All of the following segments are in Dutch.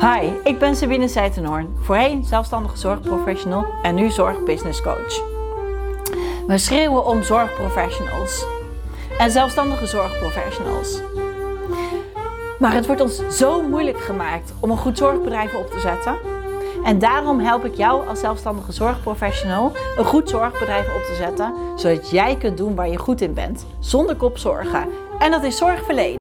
Hi, ik ben Sabine Seitenhoorn, voorheen zelfstandige zorgprofessional en nu zorgbusinesscoach. We schreeuwen om zorgprofessionals en zelfstandige zorgprofessionals. Maar het wordt ons zo moeilijk gemaakt om een goed zorgbedrijf op te zetten. En daarom help ik jou als zelfstandige zorgprofessional een goed zorgbedrijf op te zetten, zodat jij kunt doen waar je goed in bent, zonder kopzorgen. En dat is zorgverlenen.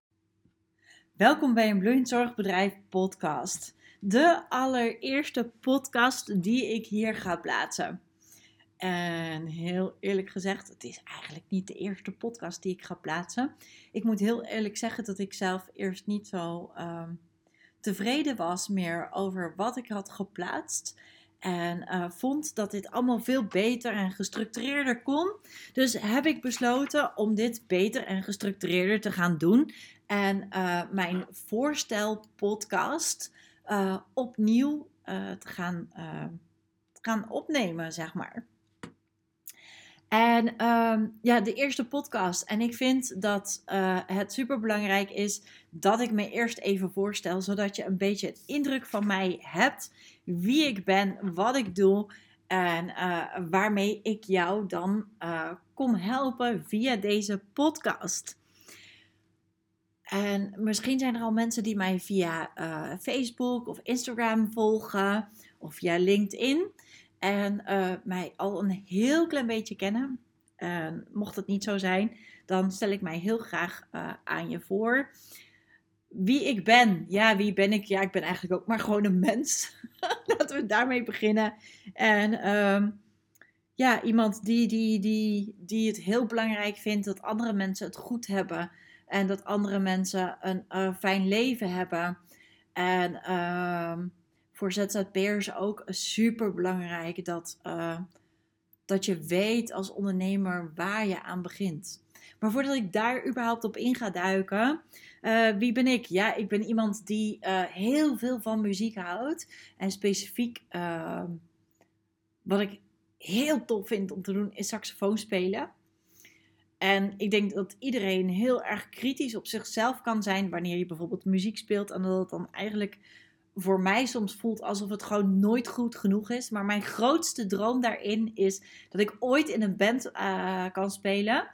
Welkom bij een Bloeiend Zorgbedrijf podcast. De allereerste podcast die ik hier ga plaatsen. En heel eerlijk gezegd, het is eigenlijk niet de eerste podcast die ik ga plaatsen. Ik moet heel eerlijk zeggen dat ik zelf eerst niet zo ehm, tevreden was meer over wat ik had geplaatst. En uh, vond dat dit allemaal veel beter en gestructureerder kon. Dus heb ik besloten om dit beter en gestructureerder te gaan doen. En uh, mijn voorstelpodcast uh, opnieuw te, gaan, gaan opnemen, zeg maar. En uh, ja, de eerste podcast. En ik vind dat uh, het super belangrijk is dat ik me eerst even voorstel, zodat je een beetje een indruk van mij hebt, wie ik ben, wat ik doe en uh, waarmee ik jou dan uh, kom helpen via deze podcast. En misschien zijn er al mensen die mij via Facebook of Instagram volgen of via LinkedIn en mij al een heel klein beetje kennen. En mocht het niet zo zijn, dan stel ik mij heel graag aan je voor. Wie ik ben. Ja, wie ben ik? Ja, ik ben eigenlijk ook maar gewoon een mens. Laten we daarmee beginnen. En um, ja, iemand die, die, die, die het heel belangrijk vindt dat andere mensen het goed hebben. En dat andere mensen een uh, fijn leven hebben. En um, voor ZZP'ers ook super belangrijk dat, uh, dat je weet als ondernemer waar je aan begint. Maar voordat ik daar überhaupt op in ga duiken, uh, wie ben ik? Ja, ik ben iemand die uh, heel veel van muziek houdt. En specifiek wat ik heel tof vind om te doen is saxofoon spelen. En ik denk dat iedereen heel erg kritisch op zichzelf kan zijn wanneer je bijvoorbeeld muziek speelt. En dat het dan eigenlijk voor mij soms voelt alsof het gewoon nooit goed genoeg is. Maar mijn grootste droom daarin is dat ik ooit in een band uh, kan spelen.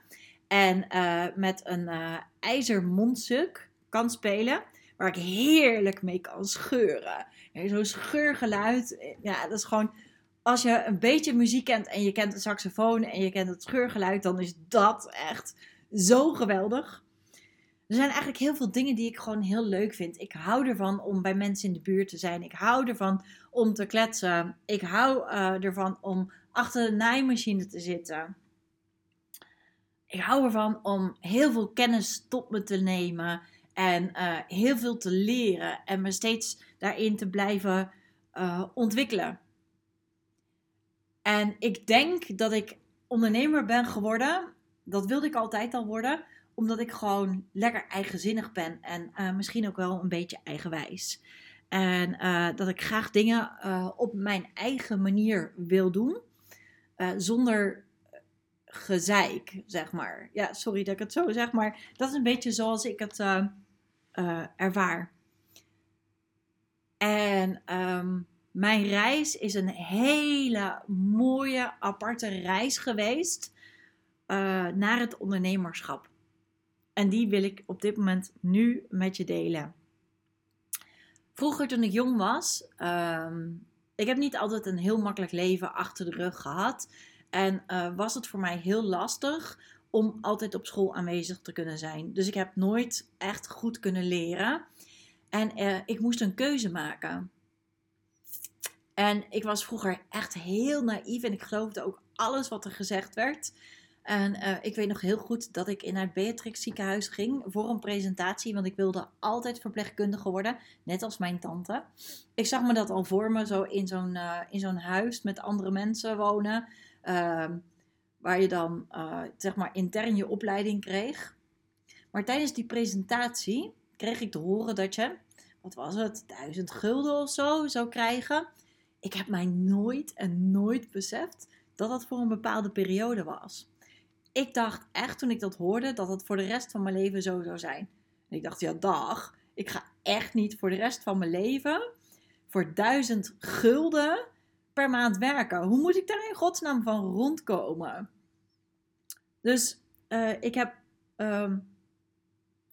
En uh, met een uh, ijzermondstuk kan spelen. Waar ik heerlijk mee kan scheuren. Zo'n scheurgeluid. Ja, dat is gewoon. Als je een beetje muziek kent en je kent de saxofoon en je kent het scheurgeluid, dan is dat echt zo geweldig. Er zijn eigenlijk heel veel dingen die ik gewoon heel leuk vind. Ik hou ervan om bij mensen in de buurt te zijn. Ik hou ervan om te kletsen. Ik hou ervan om achter de naaimachine te zitten. Ik hou ervan om heel veel kennis tot me te nemen en uh, heel veel te leren en me steeds daarin te blijven uh, ontwikkelen. En ik denk dat ik ondernemer ben geworden. Dat wilde ik altijd al worden omdat ik gewoon lekker eigenzinnig ben en uh, misschien ook wel een beetje eigenwijs. En dat ik graag dingen op mijn eigen manier wil doen, zonder gezeik, zeg maar. Ja, sorry dat ik het zo zeg, maar dat is een beetje zoals ik het ervaar. En um, mijn reis is een hele mooie, aparte reis geweest naar het ondernemerschap. En die wil ik op dit moment nu met je delen. Vroeger toen ik jong was, um, ik heb niet altijd een heel makkelijk leven achter de rug gehad. En uh, was het voor mij heel lastig om altijd op school aanwezig te kunnen zijn. Dus ik heb nooit echt goed kunnen leren. En uh, ik moest een keuze maken. En ik was vroeger echt heel naïef en ik geloofde ook alles wat er gezegd werd. En uh, ik weet nog heel goed dat ik in het Beatrix ziekenhuis ging voor een presentatie, want ik wilde altijd verpleegkundige worden, net als mijn tante. Ik zag me dat al voor me, zo in zo'n uh, in zo'n huis met andere mensen wonen, uh, waar je dan uh, zeg maar intern je opleiding kreeg. Maar tijdens die presentatie kreeg ik te horen dat je, wat was het, duizend gulden of zo zou krijgen. Ik heb mij nooit en nooit beseft dat dat voor een bepaalde periode was ik dacht echt toen ik dat hoorde dat het voor de rest van mijn leven zo zou zijn. En ik dacht, ja, dag, ik ga echt niet voor de rest van mijn leven voor 1000 gulden per maand werken. Hoe moet ik daar in godsnaam van rondkomen? Dus uh, ik heb uh,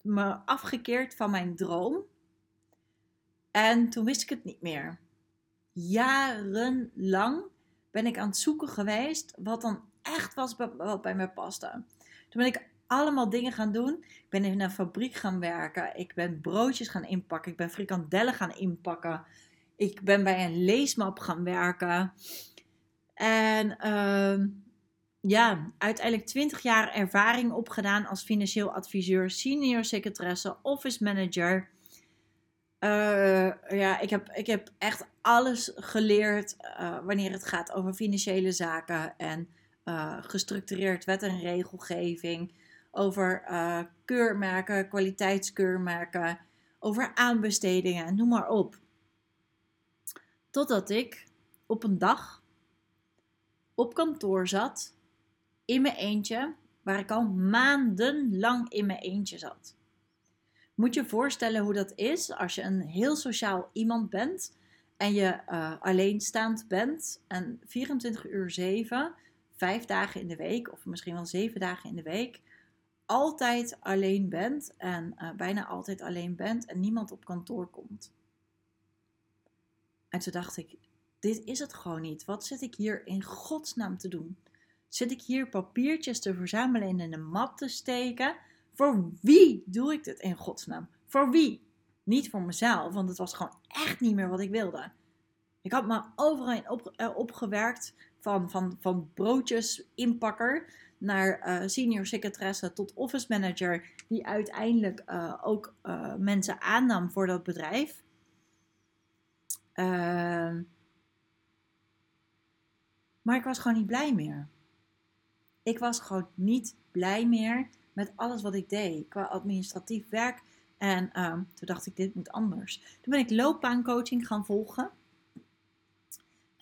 me afgekeerd van mijn droom. En toen wist ik het niet meer. Jarenlang ben ik aan het zoeken geweest wat dan echt was wat bij me paste. Toen ben ik allemaal dingen gaan doen. Ik ben in een fabriek gaan werken. Ik ben broodjes gaan inpakken. Ik ben frikandellen gaan inpakken. Ik ben bij een leesmap gaan werken. En uh, ja, uiteindelijk 20 jaar ervaring opgedaan als financieel adviseur, senior secretaresse, office manager. Uh, ja, ik heb, ik heb echt alles geleerd uh, wanneer het gaat over financiële zaken en uh, gestructureerd wet en regelgeving, over keurmerken, kwaliteitskeurmerken, over aanbestedingen, noem maar op. Totdat ik op een dag op kantoor zat, in mijn eentje, waar ik al maandenlang in mijn eentje zat. Moet je voorstellen hoe dat is als je een heel sociaal iemand bent en je uh, alleenstaand bent en 24 uur 7, 5 dagen in de week of misschien wel 7 dagen in de week altijd alleen bent en uh, bijna altijd alleen bent en niemand op kantoor komt. En toen dacht ik, dit is het gewoon niet. Wat zit ik hier in godsnaam te doen? Zit ik hier papiertjes te verzamelen en in een map te steken? Voor wie doe ik dit in godsnaam? Voor wie? Niet voor mezelf, want het was gewoon echt niet meer wat ik wilde. Ik had me overal op, uh, opgewerkt, van, van, van broodjes inpakker naar uh, senior secretaresse tot office manager, die uiteindelijk uh, ook mensen aannam voor dat bedrijf. Ehm, maar ik was gewoon niet blij meer. Ik was gewoon niet blij meer met alles wat ik deed qua administratief werk. En um, toen dacht ik, dit moet anders. Toen ben ik loopbaancoaching gaan volgen.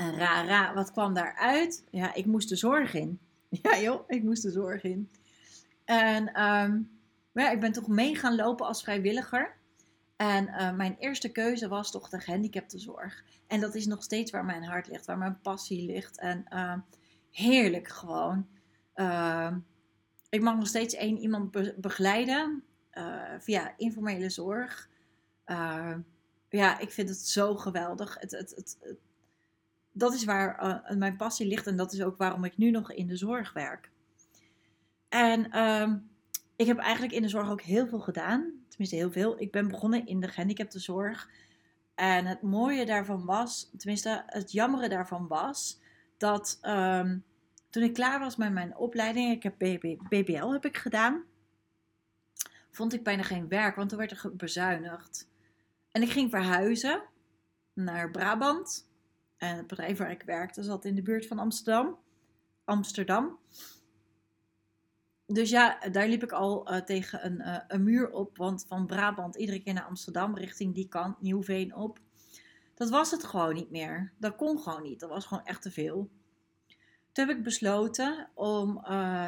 En ra, ra, wat kwam daaruit? Ja, ik moest de zorg in. Ja joh, ik moest de zorg in. En um, ja, ik ben toch mee gaan lopen als vrijwilliger. En uh, mijn eerste keuze was toch de gehandicaptenzorg. En dat is nog steeds waar mijn hart ligt, waar mijn passie ligt. En uh, heerlijk gewoon. Uh, ik mag nog steeds één iemand be begeleiden via informele zorg. ja, ik vind het zo geweldig. Het, het, het, dat is waar mijn passie ligt en dat is ook waarom ik nu nog in de zorg werk. En ehm, ik heb eigenlijk in de zorg ook heel veel gedaan. Tenminste, heel veel. Ik ben begonnen in de gehandicaptenzorg. En het mooie daarvan was, tenminste, het jammere daarvan was, dat um, toen ik klaar was met mijn opleiding, ik heb BBL heb ik gedaan, vond ik bijna geen werk, want toen werd er bezuinigd. En ik ging verhuizen naar Brabant. En het bedrijf waar ik werkte zat in de buurt van Amsterdam. Amsterdam. Dus ja, daar liep ik al uh, tegen een, uh, een muur op. Want van Brabant iedere keer naar Amsterdam, richting die kant, Nieuwveen op. Dat was het gewoon niet meer. Dat kon gewoon niet. Dat was gewoon echt te veel. Toen heb ik besloten om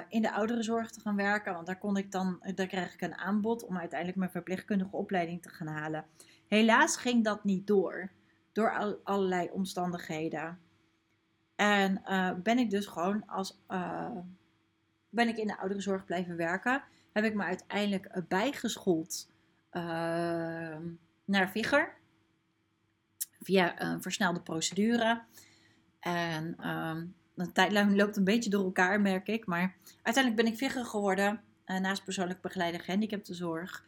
in de ouderenzorg te gaan werken. Want daar, kon ik dan, daar kreeg ik een aanbod om uiteindelijk mijn verpleegkundige opleiding te gaan halen. Helaas ging dat niet door. Door al, allerlei omstandigheden. En uh, ben ik dus gewoon als. Uh, ben ik in de ouderenzorg blijven werken. Heb ik me uiteindelijk bijgeschoold naar Vigger. Via een versnelde procedure. En um, een tijdlijn loopt een beetje door elkaar, merk ik. Maar uiteindelijk ben ik Vigger geworden. Naast persoonlijk begeleider gehandicaptenzorg.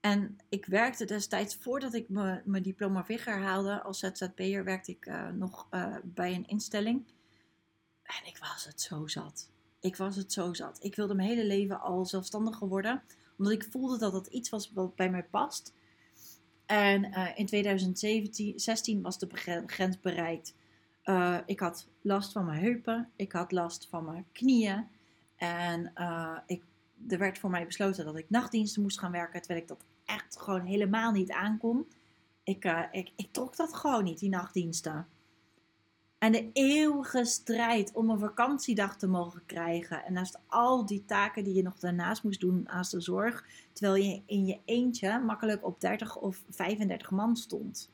En ik werkte destijds, voordat ik mijn diploma Vigger haalde als ZZP'er, werkte ik uh, nog uh, bij een instelling. En ik was het zo zat. Ik was het zo zat. Ik wilde mijn hele leven al zelfstandiger worden. Omdat ik voelde dat dat iets was wat bij mij past. En in 2016 was de grens bereikt ik had last van mijn heupen, ik had last van mijn knieën. En ik, er werd voor mij besloten dat ik nachtdiensten moest gaan werken, terwijl ik dat echt gewoon helemaal niet aankon. Ik, uh, ik, ik trok dat gewoon niet, die nachtdiensten. En de eeuwige strijd om een vakantiedag te mogen krijgen. En naast al die taken die je nog daarnaast moest doen naast de zorg. Terwijl je in je eentje makkelijk op 30 of 35 man stond.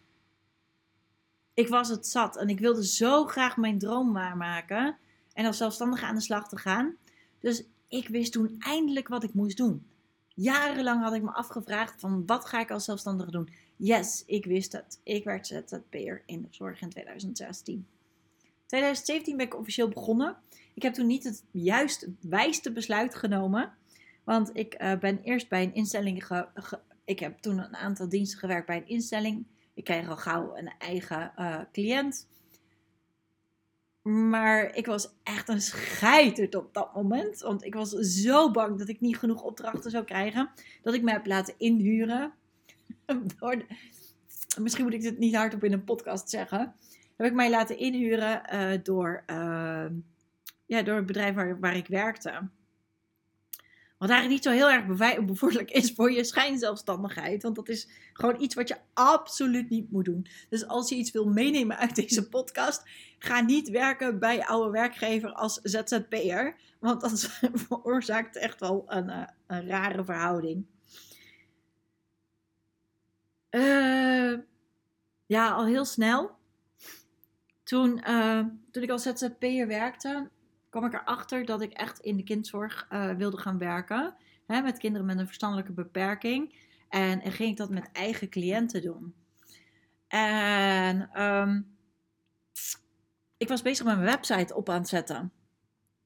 ik was het zat en ik wilde zo graag mijn droom waarmaken en als zelfstandige aan de slag te gaan. Dus ik wist toen eindelijk wat ik moest doen. Jarenlang had ik me afgevraagd van wat ga ik als zelfstandige doen? Yes, ik wist het. Ik werd ZZP'er in de zorg in 2016. 2017 ben ik officieel begonnen. Ik heb toen niet het juist wijste besluit genomen. Want ik uh, ben eerst bij een instelling. Ik heb toen een aantal diensten gewerkt bij een instelling. Ik kreeg al gauw een eigen uh, cliënt. Maar ik was echt een scheiterd op dat moment. Want ik was zo bang dat ik niet genoeg opdrachten zou krijgen. Dat ik me heb laten inhuren. Door misschien moet ik dit niet hardop in een podcast zeggen. Heb ik mij laten inhuren uh, door, uh, ja, door het bedrijf waar, waar ik werkte. Wat eigenlijk niet zo heel erg bevorderlijk is voor je schijnzelfstandigheid. Want dat is gewoon iets wat je absoluut niet moet doen. Dus als je iets wil meenemen uit deze podcast, ga niet werken bij oude werkgever als ZZP'er. Want dat veroorzaakt echt wel een, uh, een rare verhouding. Uh, ja, al heel snel. Toen, uh, toen ik als ZZP'er werkte, kwam ik erachter dat ik echt in de kindzorg wilde gaan werken. Hè, met kinderen met een verstandelijke beperking. En, en ging ik dat met eigen cliënten doen. En um, ik was bezig met mijn website op aan zetten.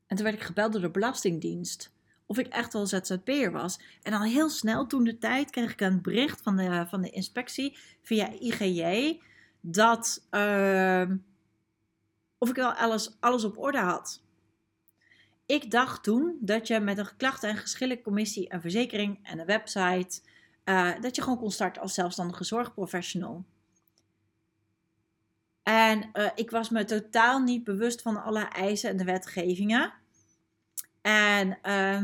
En toen werd ik gebeld door de Belastingdienst. Of ik echt wel ZZP'er was. En al heel snel, toen de tijd, kreeg ik een bericht van de, van de inspectie via IGJ. Dat uh, of ik wel alles, alles op orde had. Ik dacht toen dat je met een klachten- en geschillencommissie, een verzekering en een website, uh, dat je gewoon kon starten als zelfstandige zorgprofessional. En uh, ik was me totaal niet bewust van alle eisen en de wetgevingen. En uh,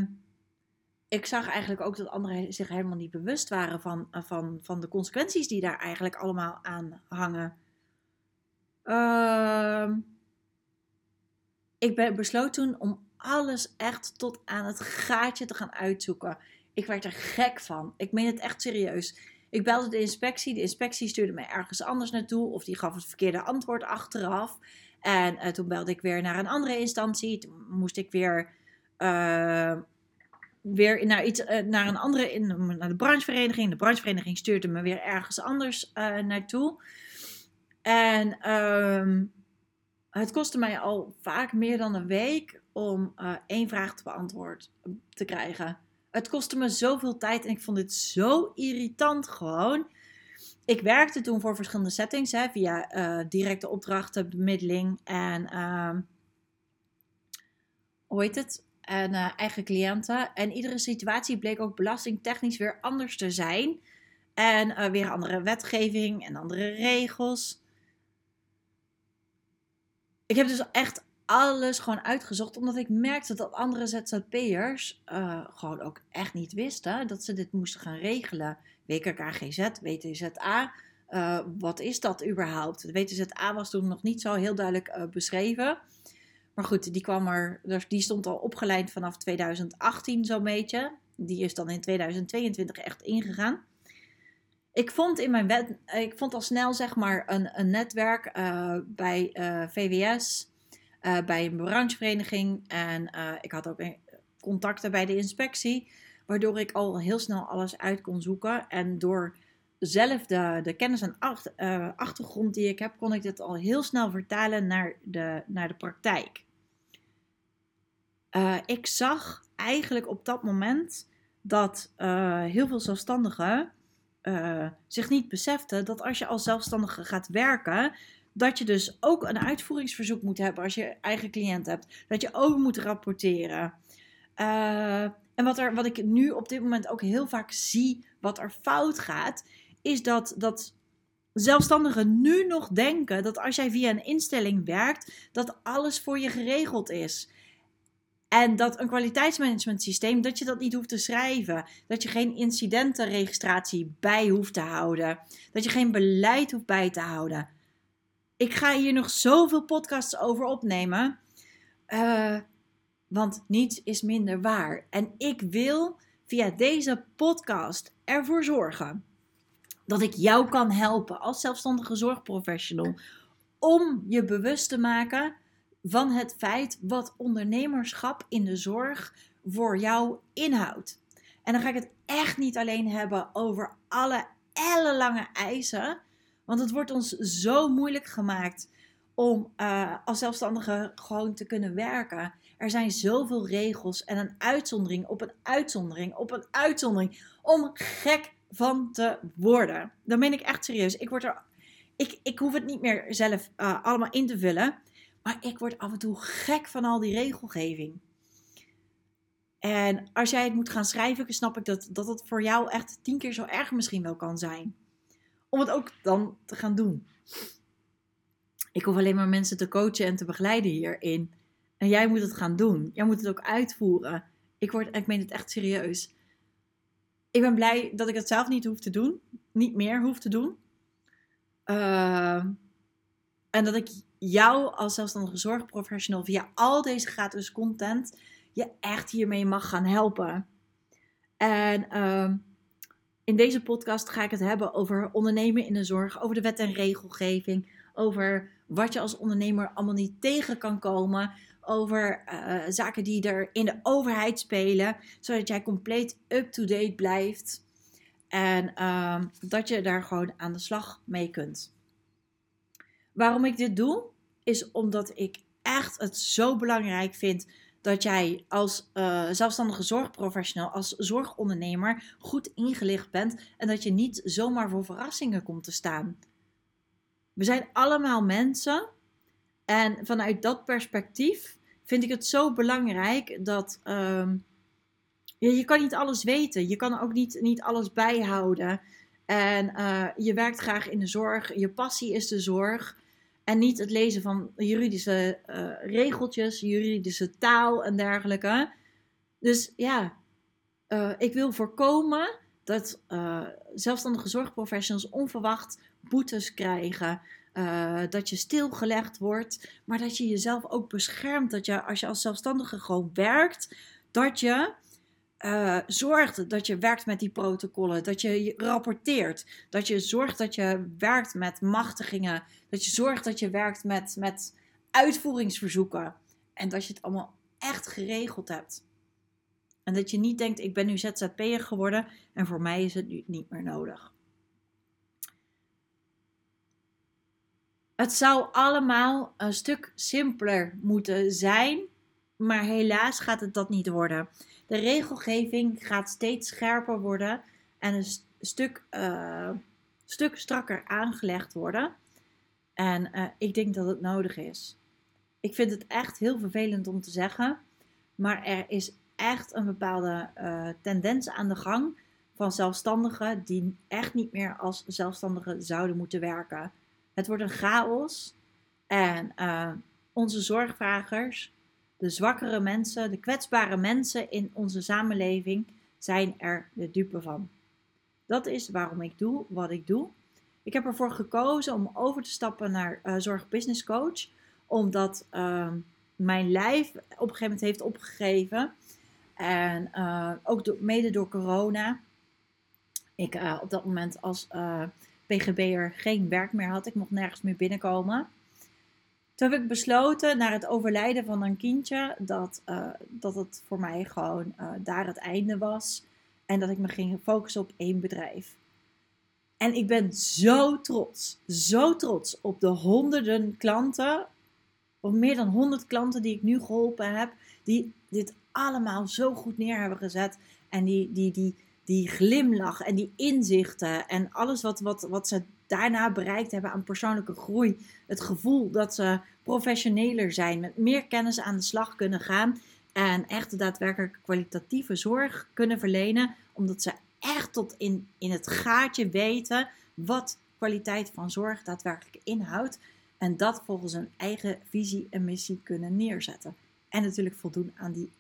ik zag eigenlijk ook dat anderen zich helemaal niet bewust waren van, uh, van, van de consequenties die daar eigenlijk allemaal aan hangen. Ehm, ik ben besloot toen om alles echt tot aan het gaatje te gaan uitzoeken. Ik werd er gek van. Ik meen het echt serieus. Ik belde de inspectie. De inspectie stuurde mij ergens anders naartoe. Of die gaf het verkeerde antwoord achteraf. En uh, toen belde ik weer naar een andere instantie. Toen moest ik weer, uh, weer naar, iets, uh, naar een andere, in, naar de branchevereniging. De branchevereniging stuurde me weer ergens anders naartoe. En um, het kostte mij al vaak meer dan een week om één vraag te beantwoorden te krijgen. Het kostte me zoveel tijd en ik vond dit zo irritant gewoon. Ik werkte toen voor verschillende settings, hè, via uh, directe opdrachten, bemiddeling en uh, hoe heet het? En uh, eigen cliënten. En iedere situatie bleek ook belastingtechnisch weer anders te zijn. En weer andere wetgeving en andere regels. Ik heb dus echt alles gewoon uitgezocht, omdat ik merkte dat andere ZZP'ers uh, gewoon ook echt niet wisten dat ze dit moesten gaan regelen. WKKGZ, WTZA, uh, wat is dat überhaupt? De WTZA was toen nog niet zo heel duidelijk uh, beschreven. Maar goed, die, kwam er, dus die stond al opgeleid vanaf 2018 zo'n beetje. Die is dan in 2022 echt ingegaan. Ik vond in mijn wet, ik vond al snel zeg maar een, een netwerk bij VWS, uh, bij een branchevereniging en ik had ook contacten bij de inspectie, waardoor ik al heel snel alles uit kon zoeken. En door zelf de, kennis en achter, achtergrond die ik heb, kon ik dit al heel snel vertalen naar de, naar de praktijk. ik zag eigenlijk op dat moment dat heel veel zelfstandigen zich niet besefte dat als je als zelfstandige gaat werken, dat je dus ook een uitvoeringsverzoek moet hebben als je eigen cliënt hebt. Dat je ook moet rapporteren. Uh, en wat, er, wat ik nu op dit moment ook heel vaak zie, wat er fout gaat, is dat, dat zelfstandigen nu nog denken dat als jij via een instelling werkt, dat alles voor je geregeld is. En dat een kwaliteitsmanagement systeem, dat je dat niet hoeft te schrijven. Dat je geen incidentenregistratie bij hoeft te houden. Dat je geen beleid hoeft bij te houden. Ik ga hier nog zoveel podcasts over opnemen. Uh, want niets is minder waar. En ik wil via deze podcast ervoor zorgen dat ik jou kan helpen als zelfstandige zorgprofessional om je bewust te maken van het feit wat ondernemerschap in de zorg voor jou inhoudt. En dan ga ik het echt niet alleen hebben over alle ellenlange eisen, want het wordt ons zo moeilijk gemaakt om uh, als zelfstandige gewoon te kunnen werken. Er zijn zoveel regels en een uitzondering op een uitzondering op een uitzondering om gek van te worden. Dan ben ik echt serieus. Ik word er. Ik, ik hoef het niet meer zelf uh, allemaal in te vullen. Maar ik word af en toe gek van al die regelgeving. En als jij het moet gaan schrijven, snap ik dat, dat het voor jou echt tien keer zo erg misschien wel kan zijn. Om het ook dan te gaan doen. Ik hoef alleen maar mensen te coachen en te begeleiden hierin. En jij moet het gaan doen. Jij moet het ook uitvoeren. Ik, word, ik meen het echt serieus. Ik ben blij dat ik het zelf niet hoef te doen. Niet meer hoef te doen. Uh, en dat ik jou als zelfstandige zorgprofessional via al deze gratis content je echt hiermee mag gaan helpen. En uh, in deze podcast ga ik het hebben over ondernemen in de zorg, over de wet en regelgeving, over wat je als ondernemer allemaal niet tegen kan komen, over uh, zaken die er in de overheid spelen, zodat jij compleet up-to-date blijft en uh, dat je daar gewoon aan de slag mee kunt. Waarom ik dit doe, is omdat ik echt het zo belangrijk vind dat jij als uh, zelfstandige zorgprofessional, als zorgondernemer goed ingelicht bent en dat je niet zomaar voor verrassingen komt te staan. We zijn allemaal mensen en vanuit dat perspectief vind ik het zo belangrijk dat uh, je, je kan niet alles weten, je kan ook niet, niet alles bijhouden. En uh, je werkt graag in de zorg, je passie is de zorg. En niet het lezen van juridische uh, regeltjes, juridische taal en dergelijke. Dus ja, uh, ik wil voorkomen dat uh, zelfstandige zorgprofessionals onverwacht boetes krijgen. dat je stilgelegd wordt, maar dat je jezelf ook beschermt. Dat je als je als zelfstandige gewoon werkt, dat je uh, zorgt dat je werkt met die protocollen, dat je rapporteert, dat je zorgt dat je werkt met machtigingen, dat je zorgt dat je werkt met, met uitvoeringsverzoeken en dat je het allemaal echt geregeld hebt. En dat je niet denkt, ik ben nu ZZP'er geworden en voor mij is het nu niet meer nodig. Het zou allemaal een stuk simpeler moeten zijn, maar helaas gaat het dat niet worden. De regelgeving gaat steeds scherper worden en een stuk, uh, stuk strakker aangelegd worden. En uh, ik denk dat het nodig is. Ik vind het echt heel vervelend om te zeggen, maar er is echt een bepaalde uh, tendens aan de gang van zelfstandigen die echt niet meer als zelfstandigen zouden moeten werken. Het wordt een chaos en onze zorgvragers de zwakkere mensen, de kwetsbare mensen in onze samenleving zijn er de dupe van. Dat is waarom ik doe wat ik doe. Ik heb ervoor gekozen om over te stappen naar uh, Zorg Business Coach, omdat uh, mijn lijf op een gegeven moment heeft opgegeven. En uh, ook mede door corona. Ik uh, op dat moment als PGB'er geen werk meer had. Ik mocht nergens meer binnenkomen. Toen heb ik besloten, na het overlijden van een kindje, dat, uh, dat het voor mij gewoon uh, daar het einde was. En dat ik me ging focussen op één bedrijf. En ik ben zo trots, zo trots op de honderden klanten, of meer dan honderd klanten die ik nu geholpen heb, die dit allemaal zo goed neer hebben gezet. En die, die, die, die glimlach en die inzichten en alles wat, wat, wat ze daarna bereikt hebben aan persoonlijke groei. Het gevoel dat ze professioneler zijn, met meer kennis aan de slag kunnen gaan en echt daadwerkelijk kwalitatieve zorg kunnen verlenen, omdat ze echt tot in, in het gaatje weten wat kwaliteit van zorg daadwerkelijk inhoudt. En dat volgens hun eigen visie en missie kunnen neerzetten. En natuurlijk voldoen aan die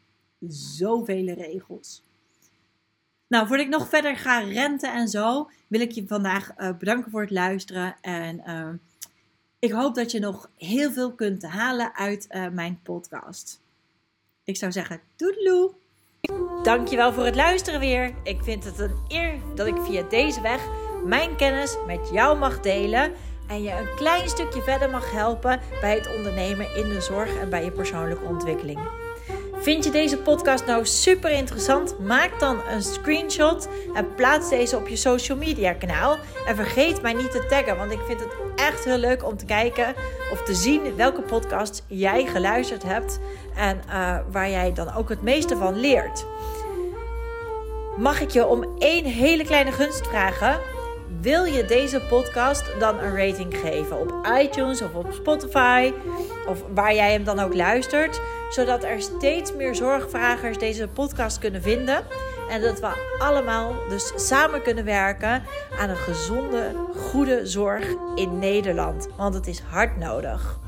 zoveel regels. Nou, voordat ik nog verder ga renten en zo, wil ik je vandaag uh, bedanken voor het luisteren. En uh, ik hoop dat je nog heel veel kunt halen uit uh, mijn podcast. Ik zou zeggen, doedeloe! Dankjewel voor het luisteren weer. Ik vind het een eer dat ik via deze weg mijn kennis met jou mag delen. en je een klein stukje verder mag helpen bij het ondernemen in de zorg en bij je persoonlijke ontwikkeling. Vind je deze podcast nou super interessant? Maak dan een screenshot en plaats deze op je social media kanaal. En vergeet mij niet te taggen, want ik vind het echt heel leuk om te kijken of te zien welke podcasts jij geluisterd hebt en uh, waar jij dan ook het meeste van leert. Mag ik je om één hele kleine gunst vragen? Wil je deze podcast dan een rating geven op iTunes of op Spotify of waar jij hem dan ook luistert, zodat er steeds meer zorgvragers deze podcast kunnen vinden en dat we allemaal dus samen kunnen werken aan een gezonde, goede zorg in Nederland, want het is hard nodig.